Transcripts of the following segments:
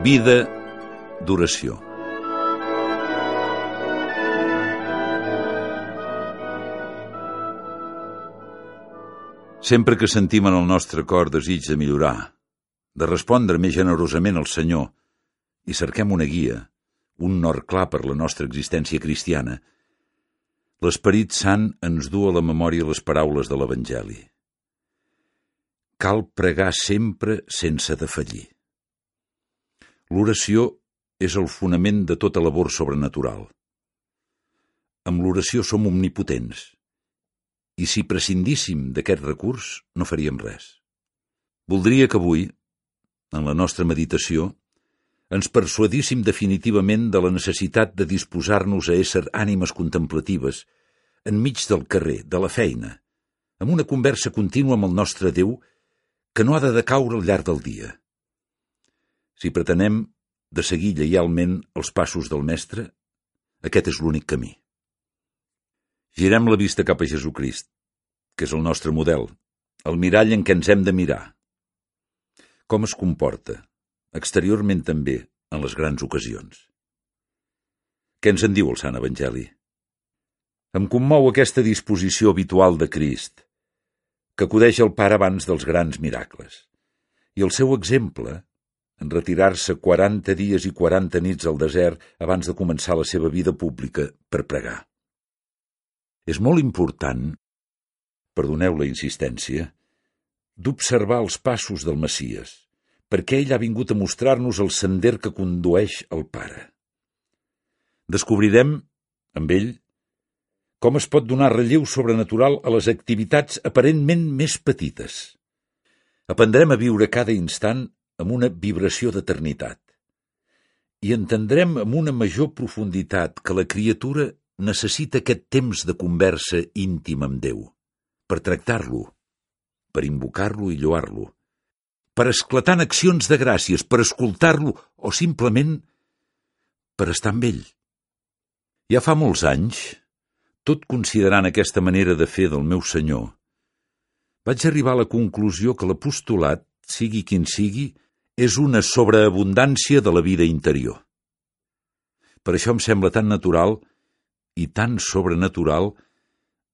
Vida d'oració. Sempre que sentim en el nostre cor desig de millorar, de respondre més generosament al Senyor, i cerquem una guia, un nord clar per la nostra existència cristiana, l'Esperit Sant ens du a la memòria les paraules de l'Evangeli. Cal pregar sempre sense defallir. L'oració és el fonament de tota labor sobrenatural. Amb l'oració som omnipotents, i si prescindíssim d'aquest recurs, no faríem res. Voldria que avui, en la nostra meditació, ens persuadíssim definitivament de la necessitat de disposar-nos a ésser ànimes contemplatives, enmig del carrer, de la feina, amb una conversa contínua amb el nostre Déu que no ha de decaure al llarg del dia. Si pretenem de seguir lleialment els passos del Mestre, aquest és l'únic camí. Girem la vista cap a Jesucrist, que és el nostre model, el mirall en què ens hem de mirar. Com es comporta, exteriorment també, en les grans ocasions. Què ens en diu el Sant Evangeli? Em commou aquesta disposició habitual de Crist, que acudeix al Pare abans dels grans miracles, i el seu exemple, en retirar-se 40 dies i 40 nits al desert abans de començar la seva vida pública per pregar. És molt important, perdoneu la insistència, d'observar els passos del Messies, perquè ell ha vingut a mostrar-nos el sender que condueix al Pare. Descobrirem, amb ell, com es pot donar relleu sobrenatural a les activitats aparentment més petites. Aprendrem a viure cada instant amb una vibració d'eternitat. I entendrem amb una major profunditat que la criatura necessita aquest temps de conversa íntima amb Déu, per tractar-lo, per invocar-lo i lloar-lo, per esclatar en accions de gràcies, per escoltar-lo o simplement per estar amb ell. Ja fa molts anys, tot considerant aquesta manera de fer del meu senyor, vaig arribar a la conclusió que l'apostolat, sigui quin sigui, és una sobreabundància de la vida interior. Per això em sembla tan natural i tan sobrenatural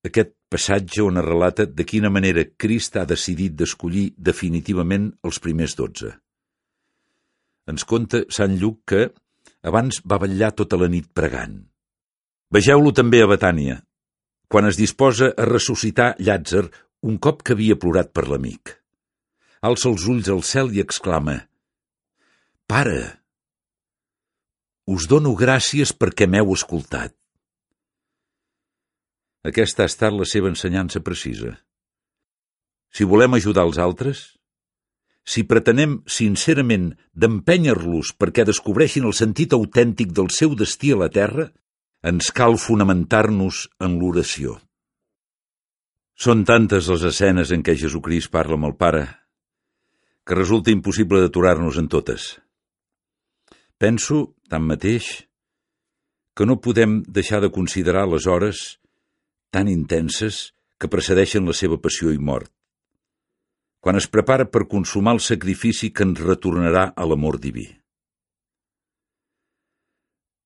aquest passatge on es relata de quina manera Crist ha decidit d'escollir definitivament els primers dotze. Ens conta Sant Lluc que abans va vetllar tota la nit pregant. Vegeu-lo també a Betània, quan es disposa a ressuscitar Llàtzer un cop que havia plorat per l'amic. Alça els ulls al cel i exclama Pare, us dono gràcies perquè m'heu escoltat. Aquesta ha estat la seva ensenyança precisa. Si volem ajudar els altres, si pretenem sincerament d'empènyer-los perquè descobreixin el sentit autèntic del seu destí a la terra, ens cal fonamentar-nos en l'oració. Són tantes les escenes en què Jesucrist parla amb el Pare que resulta impossible d'aturar-nos en totes. Penso, tanmateix, que no podem deixar de considerar les hores tan intenses que precedeixen la seva passió i mort, quan es prepara per consumar el sacrifici que ens retornarà a l'amor diví.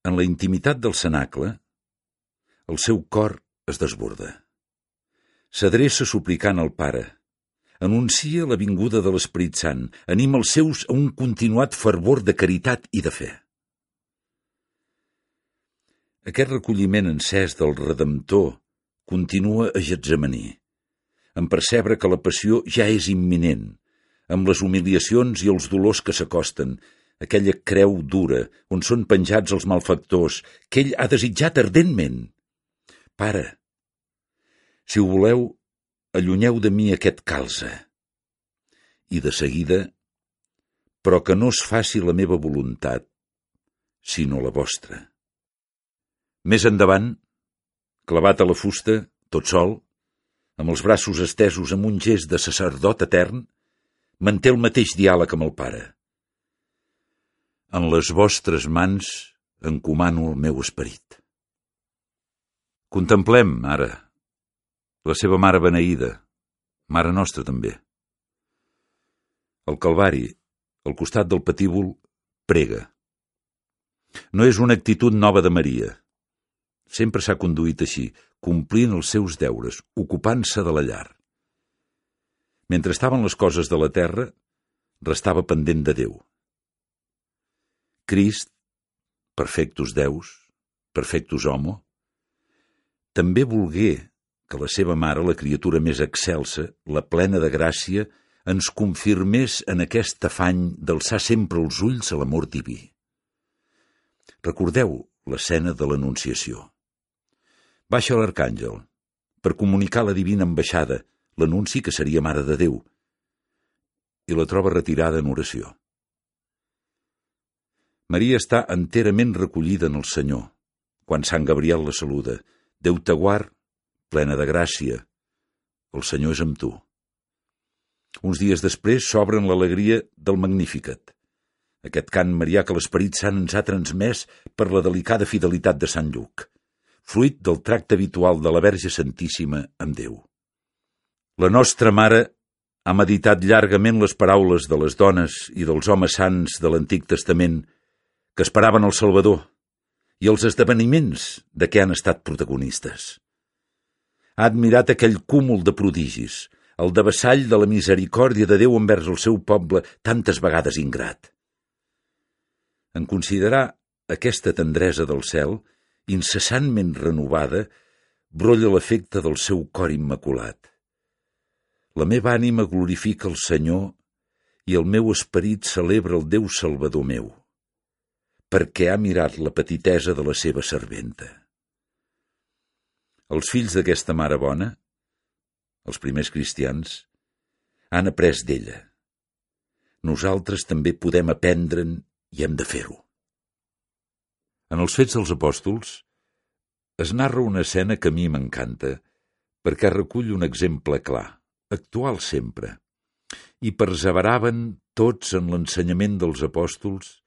En la intimitat del cenacle, el seu cor es desborda. S'adreça suplicant al Pare, anuncia la vinguda de l'Esperit Sant, anima els seus a un continuat fervor de caritat i de fe. Aquest recolliment encès del Redemptor continua a Getsemaní, en percebre que la passió ja és imminent, amb les humiliacions i els dolors que s'acosten, aquella creu dura on són penjats els malfactors que ell ha desitjat ardentment. Pare, si ho voleu, allunyeu de mi aquest calze. I de seguida, però que no es faci la meva voluntat, sinó la vostra. Més endavant, clavat a la fusta, tot sol, amb els braços estesos amb un gest de sacerdot etern, manté el mateix diàleg amb el pare. En les vostres mans encomano el meu esperit. Contemplem, ara, la seva mare beneïda, mare nostra també. El Calvari, al costat del patíbul, prega. No és una actitud nova de Maria. Sempre s'ha conduït així, complint els seus deures, ocupant-se de la llar. Mentre estaven les coses de la terra, restava pendent de Déu. Crist, perfectus Deus, perfectus homo, també volgué que la seva mare, la criatura més excelsa, la plena de gràcia, ens confirmés en aquest afany d'alçar sempre els ulls a l'amor diví. Recordeu l'escena de l'Anunciació. Baixa l'arcàngel per comunicar la divina ambaixada, l'anunci que seria Mare de Déu, i la troba retirada en oració. Maria està enterament recollida en el Senyor, quan Sant Gabriel la saluda. Déu te guard, plena de gràcia. El Senyor és amb tu. Uns dies després s'obren l'alegria del Magnificat. Aquest cant marià que l'Esperit Sant ens ha transmès per la delicada fidelitat de Sant Lluc fruit del tracte habitual de la Verge Santíssima amb Déu. La nostra mare ha meditat llargament les paraules de les dones i dels homes sants de l'Antic Testament que esperaven el Salvador i els esdeveniments de què han estat protagonistes. Ha admirat aquell cúmul de prodigis, el de vassall de la misericòrdia de Déu envers el seu poble tantes vegades ingrat. En considerar aquesta tendresa del cel, incessantment renovada, brolla l'efecte del seu cor immaculat. La meva ànima glorifica el Senyor i el meu esperit celebra el Déu Salvador meu, perquè ha mirat la petitesa de la seva serventa. Els fills d'aquesta mare bona, els primers cristians, han après d'ella. Nosaltres també podem aprendre'n i hem de fer-ho. En els fets dels apòstols es narra una escena que a mi m'encanta, perquè recull un exemple clar, actual sempre, i perseveraven tots en l'ensenyament dels apòstols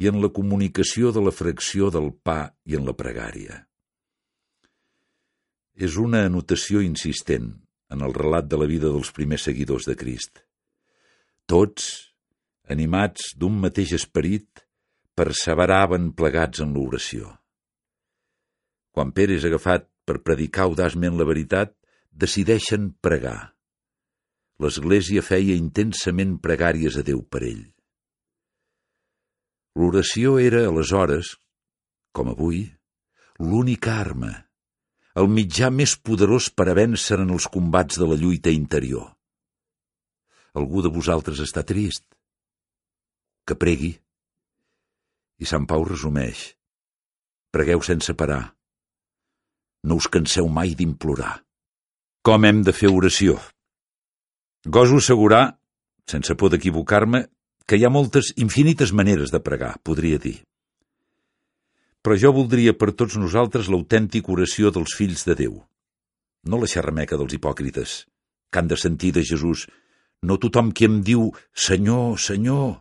i en la comunicació de la fracció del pa i en la pregària. És una anotació insistent en el relat de la vida dels primers seguidors de Crist. Tots, animats d'un mateix esperit, perseveraven plegats en l'oració. Quan Pere és agafat per predicar audaçment la veritat, decideixen pregar. L'Església feia intensament pregàries a Déu per ell. L'oració era, aleshores, com avui, l'única arma, el mitjà més poderós per a vèncer en els combats de la lluita interior. Algú de vosaltres està trist? Que pregui. I Sant Pau resumeix. Pregueu sense parar. No us canseu mai d'implorar. Com hem de fer oració? Goso assegurar, sense por d'equivocar-me, que hi ha moltes, infinites maneres de pregar, podria dir. Però jo voldria per tots nosaltres l'autèntica oració dels fills de Déu. No la xerrameca dels hipòcrites, que han de sentir de Jesús no tothom qui em diu Senyor, Senyor,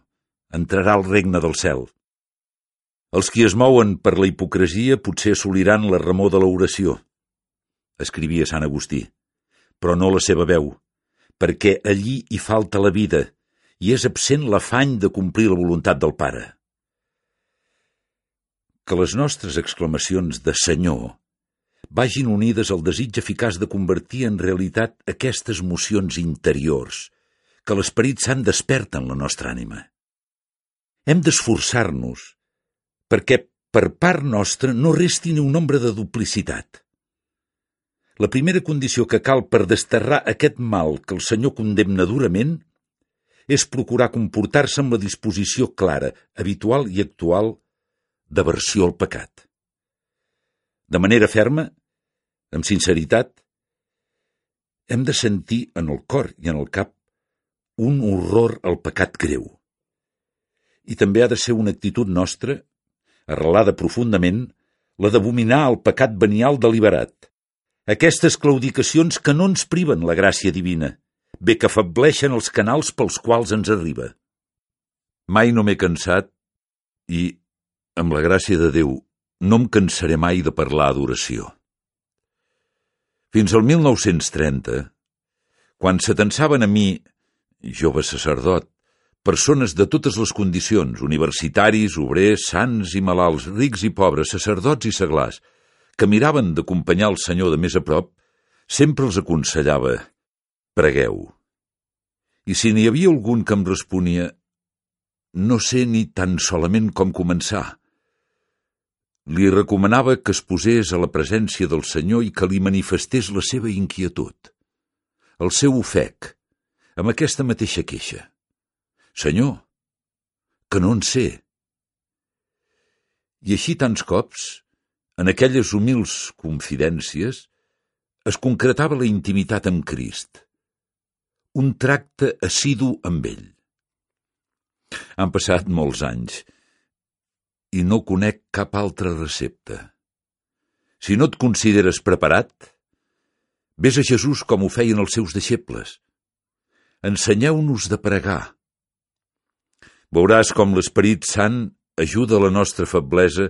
entrarà al regne del cel. Els qui es mouen per la hipocresia potser assoliran la remor de l'oració, escrivia Sant Agustí, però no la seva veu, perquè allí hi falta la vida i és absent l'afany de complir la voluntat del Pare. Que les nostres exclamacions de Senyor vagin unides al desig eficaç de convertir en realitat aquestes mocions interiors que l'Esperit Sant desperta en la nostra ànima. Hem d'esforçar-nos perquè per part nostra no resti ni un nombre de duplicitat. La primera condició que cal per desterrar aquest mal que el Senyor condemna durament és procurar comportar-se amb la disposició clara, habitual i actual d'aversió al pecat. De manera ferma, amb sinceritat, hem de sentir en el cor i en el cap un horror al pecat greu. I també ha de ser una actitud nostra arrelada profundament, la d'abominar el pecat venial deliberat. Aquestes claudicacions que no ens priven la gràcia divina, bé que afableixen els canals pels quals ens arriba. Mai no m'he cansat i, amb la gràcia de Déu, no em cansaré mai de parlar d'oració. Fins al 1930, quan s'atensaven a mi, jove sacerdot, persones de totes les condicions, universitaris, obrers, sants i malalts, rics i pobres, sacerdots i seglars, que miraven d'acompanyar el Senyor de més a prop, sempre els aconsellava «Pregueu». I si n'hi havia algun que em responia «No sé ni tan solament com començar», li recomanava que es posés a la presència del Senyor i que li manifestés la seva inquietud, el seu ofec, amb aquesta mateixa queixa. Senyor, que no en sé. I així tants cops, en aquelles humils confidències, es concretava la intimitat amb Crist, un tracte assidu amb ell. Han passat molts anys, i no conec cap altra recepta. Si no et consideres preparat, vés a Jesús com ho feien els seus deixebles. Ensenyeu-nos de pregar. Veuràs com l'Esperit Sant ajuda la nostra feblesa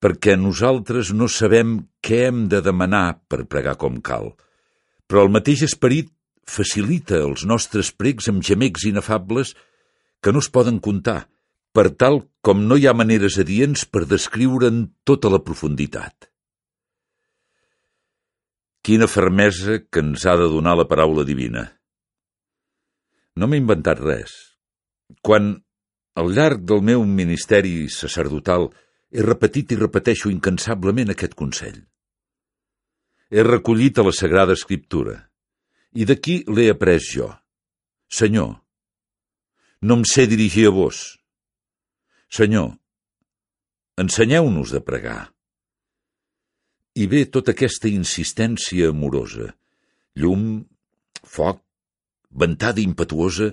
perquè nosaltres no sabem què hem de demanar per pregar com cal. Però el mateix Esperit facilita els nostres pregs amb gemecs inefables que no es poden comptar, per tal com no hi ha maneres adients per descriure'n tota la profunditat. Quina fermesa que ens ha de donar la paraula divina. No m'he inventat res. Quan, al llarg del meu ministeri sacerdotal, he repetit i repeteixo incansablement aquest consell. He recollit a la Sagrada Escriptura, i d'aquí l'he après jo. Senyor, no em sé dirigir a vos, Senyor, ensenyeu-nos a pregar. I ve tota aquesta insistència amorosa, llum, foc, ventada impetuosa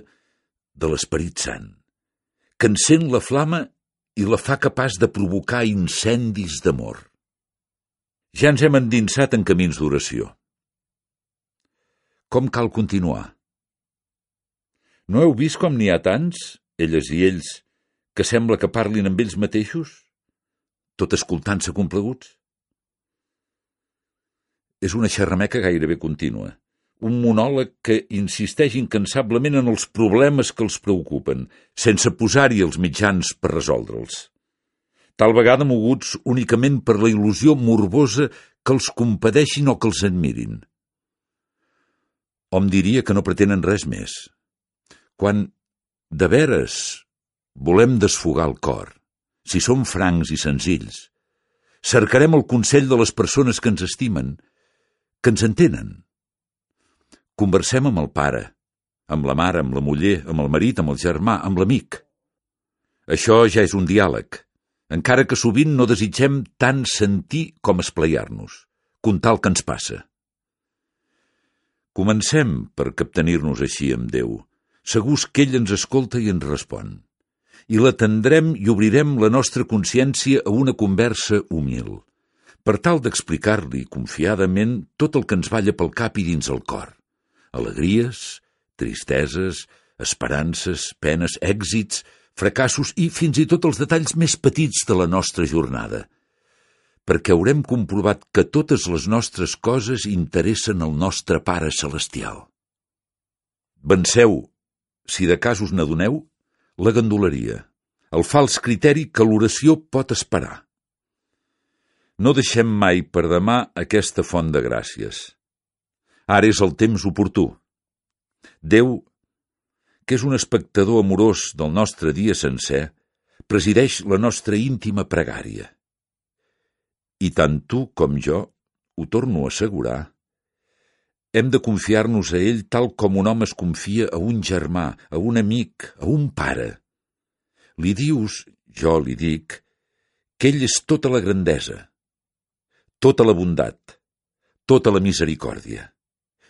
de l'Esperit Sant, que encén la flama i la fa capaç de provocar incendis d'amor. Ja ens hem endinsat en camins d'oració. Com cal continuar? No heu vist com n'hi ha tants, elles i ells, que sembla que parlin amb ells mateixos, tot escoltant-se compleguts? És una xerrameca gairebé contínua, un monòleg que insisteix incansablement en els problemes que els preocupen, sense posar-hi els mitjans per resoldre'ls. Tal vegada moguts únicament per la il·lusió morbosa que els compadeixin o que els admirin. Hom diria que no pretenen res més. Quan, de veres, Volem desfogar el cor, si som francs i senzills. Cercarem el consell de les persones que ens estimen, que ens entenen. Conversem amb el pare, amb la mare, amb la muller, amb el marit, amb el germà, amb l'amic. Això ja és un diàleg, encara que sovint no desitgem tant sentir com esplaiar-nos, contar el que ens passa. Comencem per captenir-nos així amb Déu, segurs que ell ens escolta i ens respon i l'atendrem i obrirem la nostra consciència a una conversa humil, per tal d'explicar-li confiadament tot el que ens balla pel cap i dins el cor. Alegries, tristeses, esperances, penes, èxits, fracassos i fins i tot els detalls més petits de la nostra jornada, perquè haurem comprovat que totes les nostres coses interessen el nostre Pare Celestial. Venceu, si de casos n'adoneu, la gandoleria, el fals criteri que l'oració pot esperar. No deixem mai per demà aquesta font de gràcies. Ara és el temps oportú. Déu, que és un espectador amorós del nostre dia sencer, presideix la nostra íntima pregària. I tant tu com jo, ho torno a assegurar, hem de confiar-nos a ell tal com un home es confia a un germà, a un amic, a un pare. Li dius, jo li dic, que ell és tota la grandesa, tota la bondat, tota la misericòrdia.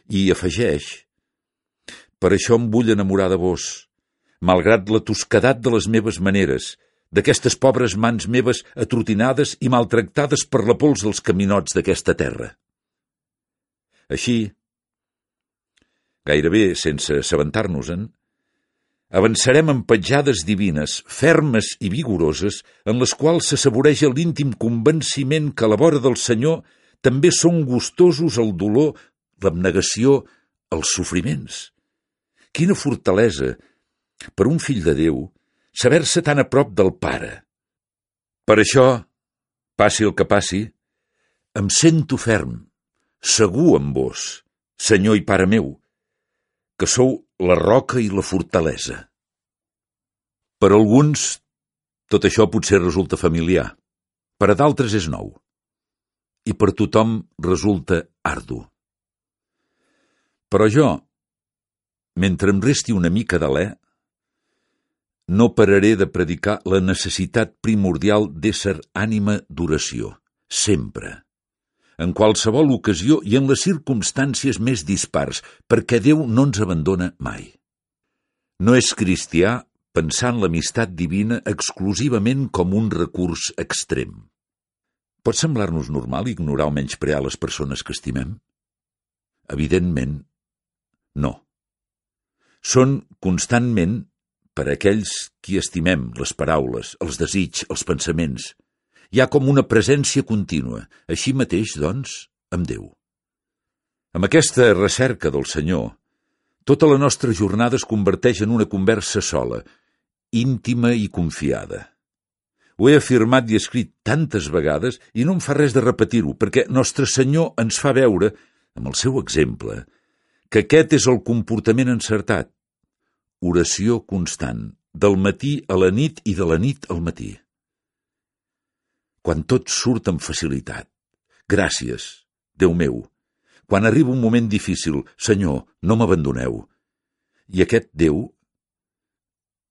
I afegeix, per això em vull enamorar de vos, malgrat la tosquedat de les meves maneres, d'aquestes pobres mans meves atrotinades i maltractades per la pols dels caminots d'aquesta terra. Així, gairebé sense assabentar-nos-en, avançarem amb petjades divines, fermes i vigoroses, en les quals s'assaboreja l'íntim convenciment que a la vora del Senyor també són gustosos el dolor, l'abnegació, els sofriments. Quina fortalesa per un fill de Déu, saber-se tan a prop del Pare. Per això, passi el que passi, em sento ferm, segur amb vos, Senyor i Pare meu, que sou la roca i la fortalesa. Per alguns, tot això potser resulta familiar, per a d'altres és nou, i per tothom resulta ardu. Però jo, mentre em resti una mica d'alè, no pararé de predicar la necessitat primordial d'ésser ànima d'oració, sempre, en qualsevol ocasió i en les circumstàncies més dispars, perquè Déu no ens abandona mai. No és cristià pensar en l'amistat divina exclusivament com un recurs extrem. Pot semblar-nos normal ignorar o menysprear les persones que estimem? Evidentment, no. Són constantment per aquells qui estimem les paraules, els desig, els pensaments. Hi ha com una presència contínua, així mateix, doncs, amb Déu. Amb aquesta recerca del Senyor, tota la nostra jornada es converteix en una conversa sola, íntima i confiada. Ho he afirmat i escrit tantes vegades i no em fa res de repetir-ho, perquè Nostre Senyor ens fa veure, amb el seu exemple, que aquest és el comportament encertat, oració constant, del matí a la nit i de la nit al matí. Quan tot surt amb facilitat. Gràcies, Déu meu. Quan arriba un moment difícil, Senyor, no m'abandoneu. I aquest Déu,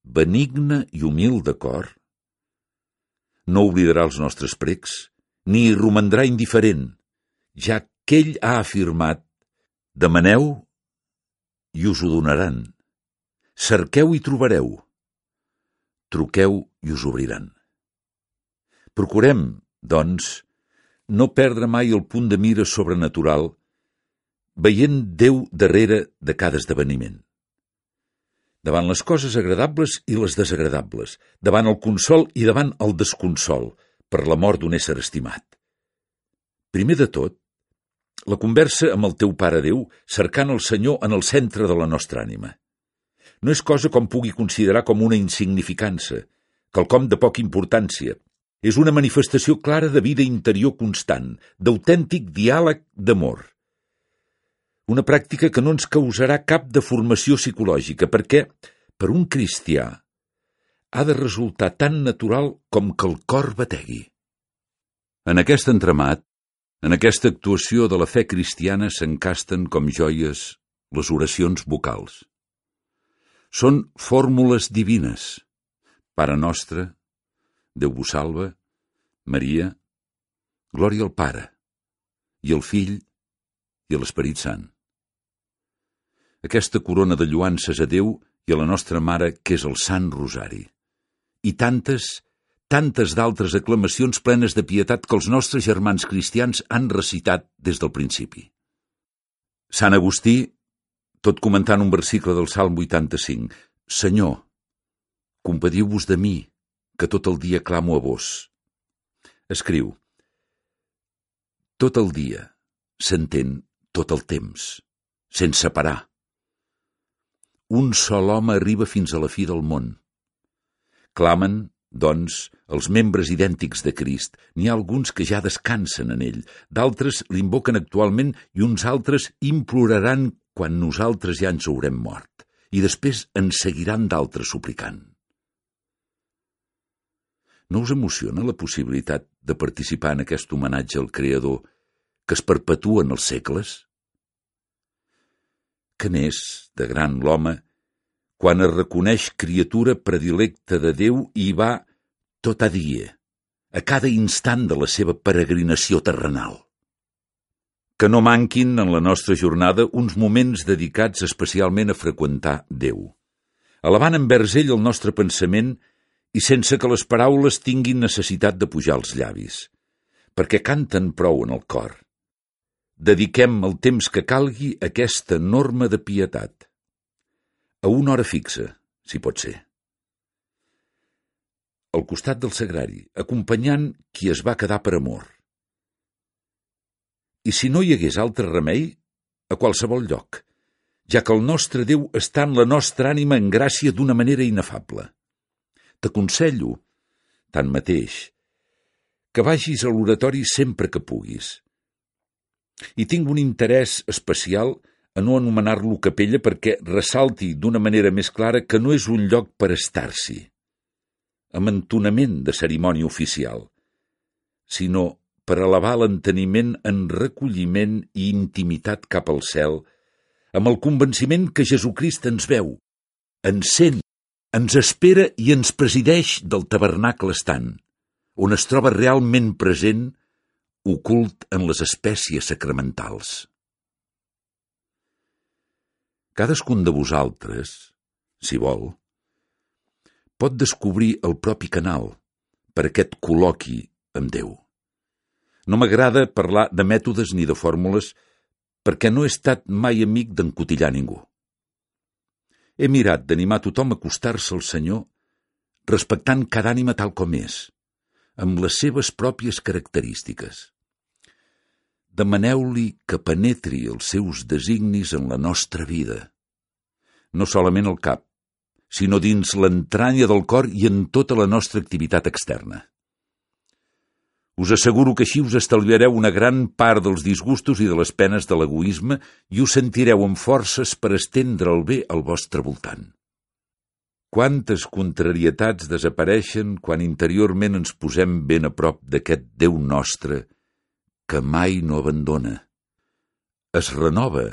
benigne i humil de cor, no oblidarà els nostres precs, ni hi romandrà indiferent, ja que ell ha afirmat Demaneu i us ho donaran. Cerqueu i trobareu. Truqueu i us obriran. Procurem, doncs, no perdre mai el punt de mira sobrenatural, veient Déu darrere de cada esdeveniment. Davant les coses agradables i les desagradables, davant el consol i davant el desconsol, per la mort d'un ésser estimat. Primer de tot, la conversa amb el teu Pare Déu, cercant el Senyor en el centre de la nostra ànima no és cosa com pugui considerar com una insignificança, quelcom de poca importància. És una manifestació clara de vida interior constant, d'autèntic diàleg d'amor. Una pràctica que no ens causarà cap deformació psicològica, perquè, per un cristià, ha de resultar tan natural com que el cor bategui. En aquest entremat, en aquesta actuació de la fe cristiana s'encasten com joies les oracions vocals. Són fórmules divines. Pare nostre, Déu vos salva, Maria, glòria al Pare, i al Fill, i a l'Esperit Sant. Aquesta corona de lluances a Déu i a la nostra Mare, que és el Sant Rosari. I tantes, tantes d'altres aclamacions plenes de pietat que els nostres germans cristians han recitat des del principi. Sant Agustí tot comentant un versicle del Salm 85. Senyor, compadiu-vos de mi, que tot el dia clamo a vos. Escriu. Tot el dia s'entén tot el temps, sense parar. Un sol home arriba fins a la fi del món. Clamen, doncs, els membres idèntics de Crist. N'hi ha alguns que ja descansen en ell, d'altres l'invoquen actualment i uns altres imploraran quan nosaltres ja ens haurem mort, i després ens seguiran d'altres suplicant. No us emociona la possibilitat de participar en aquest homenatge al Creador que es perpetua en els segles? Que n'és, de gran l'home, quan es reconeix criatura predilecta de Déu i va tot a dia, a cada instant de la seva peregrinació terrenal que no manquin en la nostra jornada uns moments dedicats especialment a freqüentar Déu, elevant envers ell el nostre pensament i sense que les paraules tinguin necessitat de pujar als llavis, perquè canten prou en el cor. Dediquem el temps que calgui a aquesta norma de pietat. A una hora fixa, si pot ser. Al costat del sagrari, acompanyant qui es va quedar per amor i si no hi hagués altre remei, a qualsevol lloc, ja que el nostre Déu està en la nostra ànima en gràcia d'una manera inefable. T'aconsello, tanmateix, que vagis a l'oratori sempre que puguis. I tinc un interès especial a no anomenar-lo capella perquè ressalti d'una manera més clara que no és un lloc per estar-s'hi, amb entonament de cerimònia oficial, sinó per elevar l'enteniment en recolliment i intimitat cap al cel, amb el convenciment que Jesucrist ens veu, ens sent, ens espera i ens presideix del tabernacle estant, on es troba realment present, ocult en les espècies sacramentals. Cadascun de vosaltres, si vol, pot descobrir el propi canal per aquest col·loqui amb Déu. No m'agrada parlar de mètodes ni de fórmules perquè no he estat mai amic d'encotillar ningú. He mirat d'animar tothom a acostar-se al Senyor respectant cada ànima tal com és, amb les seves pròpies característiques. Demaneu-li que penetri els seus designis en la nostra vida, no solament al cap, sinó dins l'entranya del cor i en tota la nostra activitat externa. Us asseguro que així us estalviareu una gran part dels disgustos i de les penes de l'egoisme i us sentireu amb forces per estendre el bé al vostre voltant. Quantes contrarietats desapareixen quan interiorment ens posem ben a prop d'aquest Déu nostre que mai no abandona. Es renova,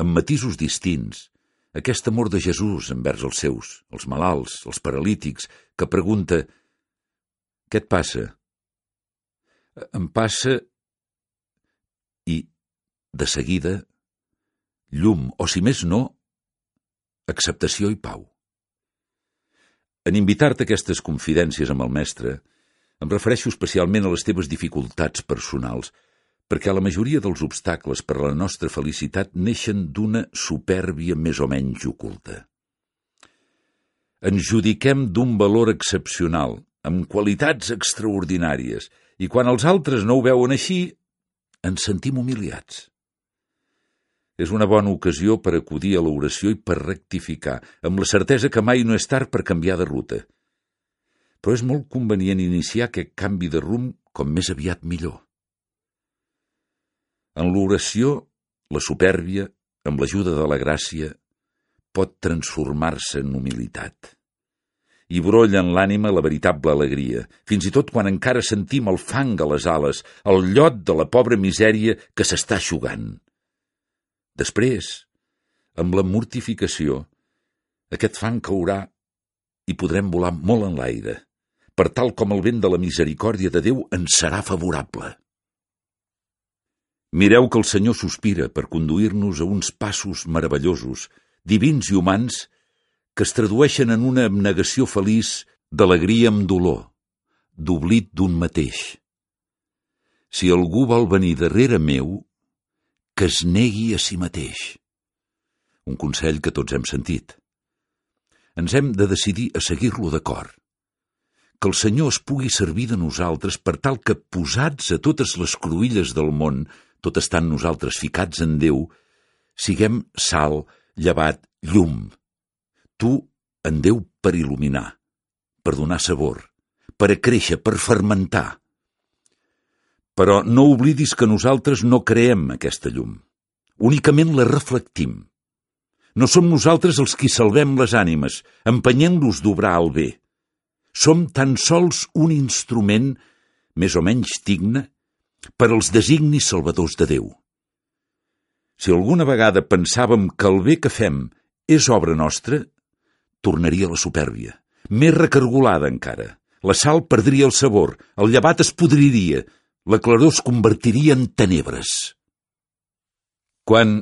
amb matisos distints, aquest amor de Jesús envers els seus, els malalts, els paralítics, que pregunta «Què et passa?» Em passa i, de seguida, llum, o si més no, acceptació i pau. En invitar-te aquestes confidències amb el mestre, em refereixo especialment a les teves dificultats personals – perquè la majoria dels obstacles per a la nostra felicitat neixen d'una supèrbia més o menys oculta. Ens judiquem d'un valor excepcional, amb qualitats extraordinàries, i quan els altres no ho veuen així, ens sentim humiliats. És una bona ocasió per acudir a l'oració i per rectificar, amb la certesa que mai no és tard per canviar de ruta. Però és molt convenient iniciar aquest canvi de rumb com més aviat millor. En l'oració, la supèrbia, amb l'ajuda de la gràcia, pot transformar-se en humilitat. I brolla en l'ànima la veritable alegria, fins i tot quan encara sentim el fang a les ales, el llot de la pobra misèria que s'està aixugant. Després, amb la mortificació, aquest fang caurà i podrem volar molt en l'aire, per tal com el vent de la misericòrdia de Déu ens serà favorable. Mireu que el Senyor sospira per conduir-nos a uns passos meravellosos, divins i humans, que es tradueixen en una abnegació feliç d'alegria amb dolor, d'oblit d'un mateix. Si algú vol venir darrere meu, que es negui a si mateix. Un consell que tots hem sentit. Ens hem de decidir a seguir-lo d'acord. Que el Senyor es pugui servir de nosaltres per tal que, posats a totes les cruïlles del món, tot estant nosaltres ficats en Déu, siguem sal, llevat, llum. Tu en Déu per il·luminar, per donar sabor, per a créixer, per fermentar. Però no oblidis que nosaltres no creem aquesta llum. Únicament la reflectim. No som nosaltres els qui salvem les ànimes, empenyent-los d'obrar el bé. Som tan sols un instrument, més o menys digne, per als designis salvadors de Déu. Si alguna vegada pensàvem que el bé que fem és obra nostra, tornaria la supèrbia, més recargolada encara. La sal perdria el sabor, el llevat es podriria, la claror es convertiria en tenebres. Quan,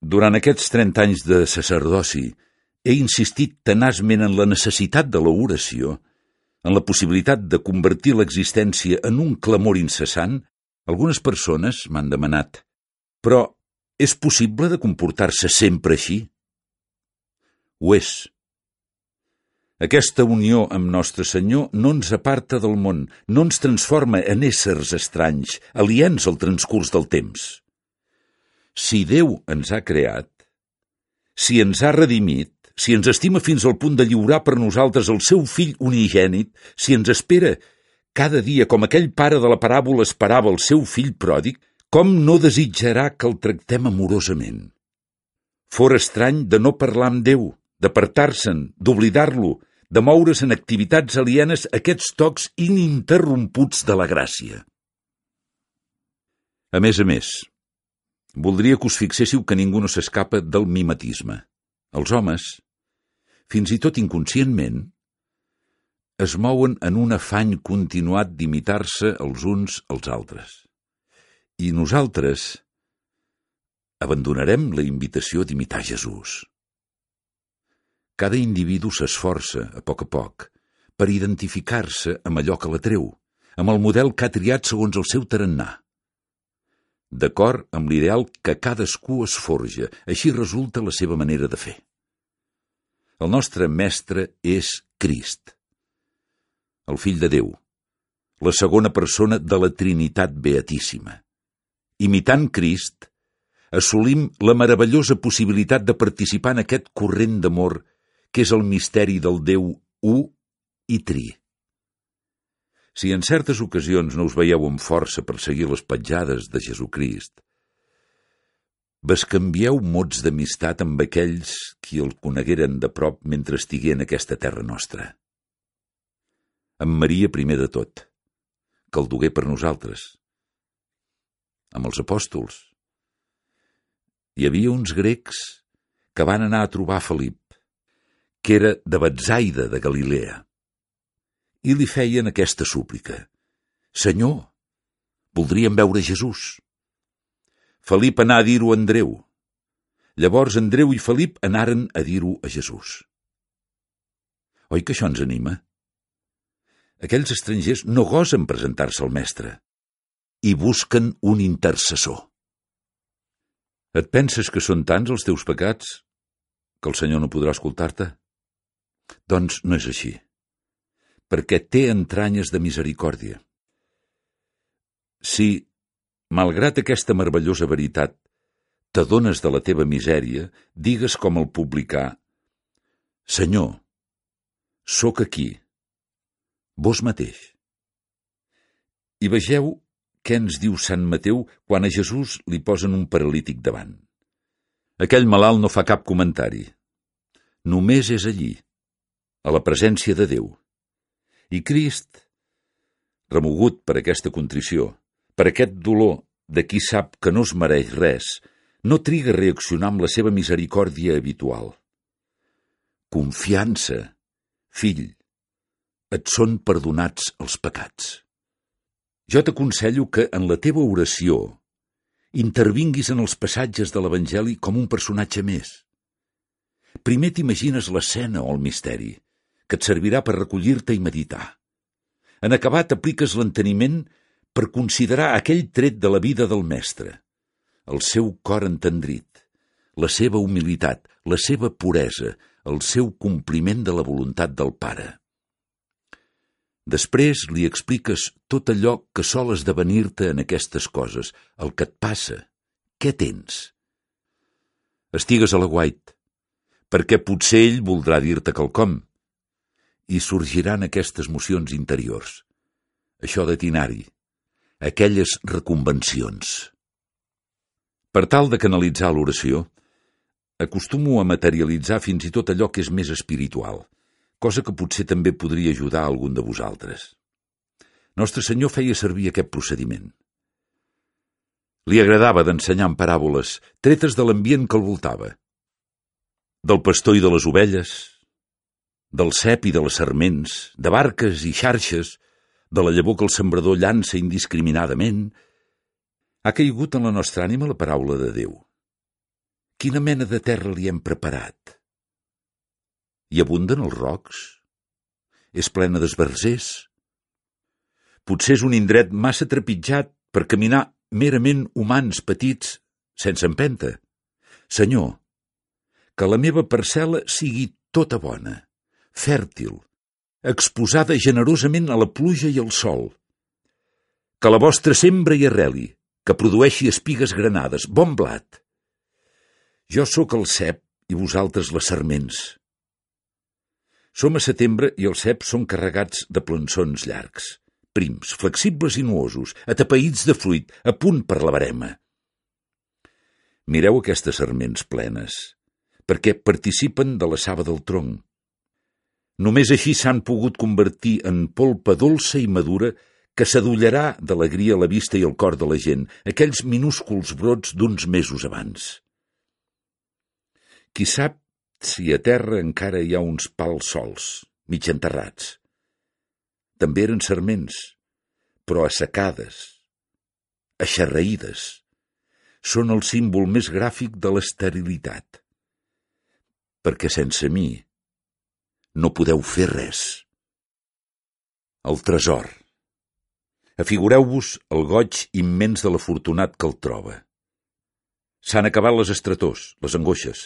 durant aquests 30 anys de sacerdoci, he insistit tenaçment en la necessitat de l'oració, en la possibilitat de convertir l'existència en un clamor incessant, algunes persones m'han demanat, però és possible de comportar-se sempre així? Ho és. Aquesta unió amb Nostre Senyor no ens aparta del món, no ens transforma en éssers estranys, aliens al transcurs del temps. Si Déu ens ha creat, si ens ha redimit, si ens estima fins al punt de lliurar per nosaltres el seu fill unigènit, si ens espera cada dia com aquell pare de la paràbola esperava el seu fill pròdig, com no desitjarà que el tractem amorosament? Fora estrany de no parlar amb Déu, d'apartar-se'n, d'oblidar-lo, de moure's en activitats alienes aquests tocs ininterromputs de la gràcia. A més a més, voldria que us fixéssiu que ningú no s'escapa del mimetisme. Els homes, fins i tot inconscientment, es mouen en un afany continuat d'imitar-se els uns als altres. I nosaltres abandonarem la invitació d'imitar Jesús. Cada individu s'esforça, a poc a poc, per identificar-se amb allò que l'atreu, amb el model que ha triat segons el seu tarannà. D'acord amb l'ideal que cadascú es forja, així resulta la seva manera de fer. El nostre mestre és Crist, el fill de Déu, la segona persona de la Trinitat Beatíssima. Imitant Crist, assolim la meravellosa possibilitat de participar en aquest corrent d'amor que és el misteri del Déu u i tri. Si en certes ocasions no us veieu amb força per seguir les petjades de Jesucrist, bescanvieu mots d'amistat amb aquells qui el conegueren de prop mentre estigué en aquesta terra nostra. Amb Maria primer de tot, que el dugué per nosaltres. Amb els apòstols. Hi havia uns grecs que van anar a trobar Felip que era de Betsaida de Galilea. I li feien aquesta súplica. Senyor, voldríem veure Jesús. Felip anà a dir-ho a Andreu. Llavors Andreu i Felip anaren a dir-ho a Jesús. Oi que això ens anima? Aquells estrangers no gosen presentar-se al mestre i busquen un intercessor. Et penses que són tants els teus pecats que el Senyor no podrà escoltar-te? Doncs no és així, perquè té entranyes de misericòrdia. Si, malgrat aquesta meravellosa veritat, t'adones de la teva misèria, digues com el publicà, Senyor, sóc aquí, vos mateix. I vegeu què ens diu Sant Mateu quan a Jesús li posen un paralític davant. Aquell malalt no fa cap comentari. Només és allí, a la presència de Déu. I Crist, remogut per aquesta contrició, per aquest dolor de qui sap que no es mereix res, no triga a reaccionar amb la seva misericòrdia habitual. Confiança, fill, et són perdonats els pecats. Jo t'aconsello que en la teva oració intervinguis en els passatges de l'Evangeli com un personatge més. Primer t'imagines l'escena o el misteri, que et servirà per recollir-te i meditar. En acabat apliques l'enteniment per considerar aquell tret de la vida del mestre, el seu cor entendrit, la seva humilitat, la seva puresa, el seu compliment de la voluntat del Pare. Després li expliques tot allò que sol esdevenir-te en aquestes coses, el que et passa, què tens. Estigues a la guait, perquè potser ell voldrà dir-te quelcom, i sorgiran aquestes mocions interiors. Això de tinari, aquelles reconvencions. Per tal de canalitzar l'oració, acostumo a materialitzar fins i tot allò que és més espiritual, cosa que potser també podria ajudar algun de vosaltres. Nostre Senyor feia servir aquest procediment. Li agradava d'ensenyar en paràboles, tretes de l'ambient que el voltava. Del pastor i de les ovelles, del cep i de les serments, de barques i xarxes, de la llavor que el sembrador llança indiscriminadament, ha caigut en la nostra ànima la paraula de Déu. Quina mena de terra li hem preparat? Hi abunden els rocs? És plena d'esbarzers? Potser és un indret massa trepitjat per caminar merament humans petits, sense empenta. Senyor, que la meva parcel·la sigui tota bona fèrtil, exposada generosament a la pluja i al sol. Que la vostra sembra i arreli, que produeixi espigues granades, bon blat. Jo sóc el cep i vosaltres les serments. Som a setembre i els ceps són carregats de plançons llargs, prims, flexibles i nuosos, atapeïts de fruit, a punt per la barema. Mireu aquestes serments plenes, perquè participen de la saba del tronc. Només així s'han pogut convertir en polpa dolça i madura que s'adullarà d'alegria la vista i el cor de la gent, aquells minúsculs brots d'uns mesos abans. Qui sap si a terra encara hi ha uns pals sols, mig enterrats. També eren serments, però assecades, aixarraïdes. Són el símbol més gràfic de l'esterilitat. Perquè sense mi no podeu fer res. El tresor. Afigureu-vos el goig immens de l'afortunat que el troba. S'han acabat les estretors, les angoixes.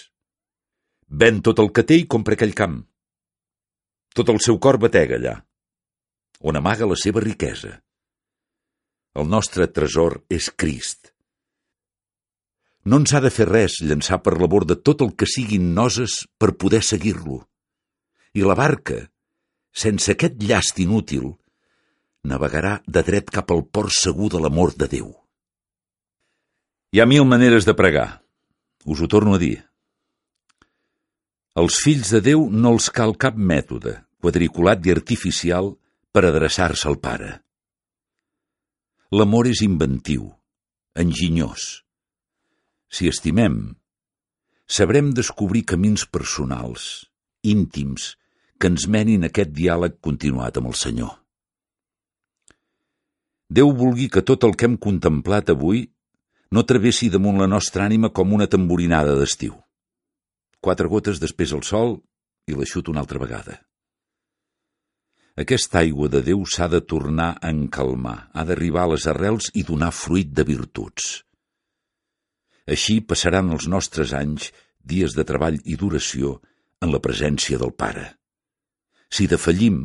Ven tot el que té i compra aquell camp. Tot el seu cor batega allà, on amaga la seva riquesa. El nostre tresor és Crist. No ens ha de fer res llançar per la borda tot el que siguin noses per poder seguir-lo. I la barca, sense aquest llast inútil, navegarà de dret cap al port segur de l'amor de Déu. Hi ha mil maneres de pregar. Us ho torno a dir. Als fills de Déu no els cal cap mètode, quadriculat i artificial, per adreçar-se al Pare. L'amor és inventiu, enginyós. Si estimem, sabrem descobrir camins personals, íntims, que ens menin aquest diàleg continuat amb el Senyor. Déu vulgui que tot el que hem contemplat avui no travessi damunt la nostra ànima com una tamborinada d'estiu. Quatre gotes després el sol i l'aixut una altra vegada. Aquesta aigua de Déu s'ha de tornar a encalmar, ha d'arribar a les arrels i donar fruit de virtuts. Així passaran els nostres anys, dies de treball i duració, en la presència del Pare. Si defallim,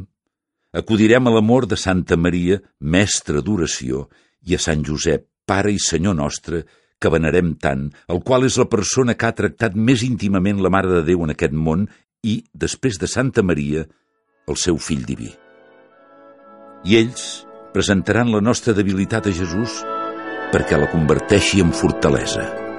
acudirem a l'amor de Santa Maria, mestra d'oració, i a Sant Josep, Pare i Senyor nostre, que venerem tant, el qual és la persona que ha tractat més íntimament la Mare de Déu en aquest món i, després de Santa Maria, el seu fill diví. I ells presentaran la nostra debilitat a Jesús perquè la converteixi en fortalesa.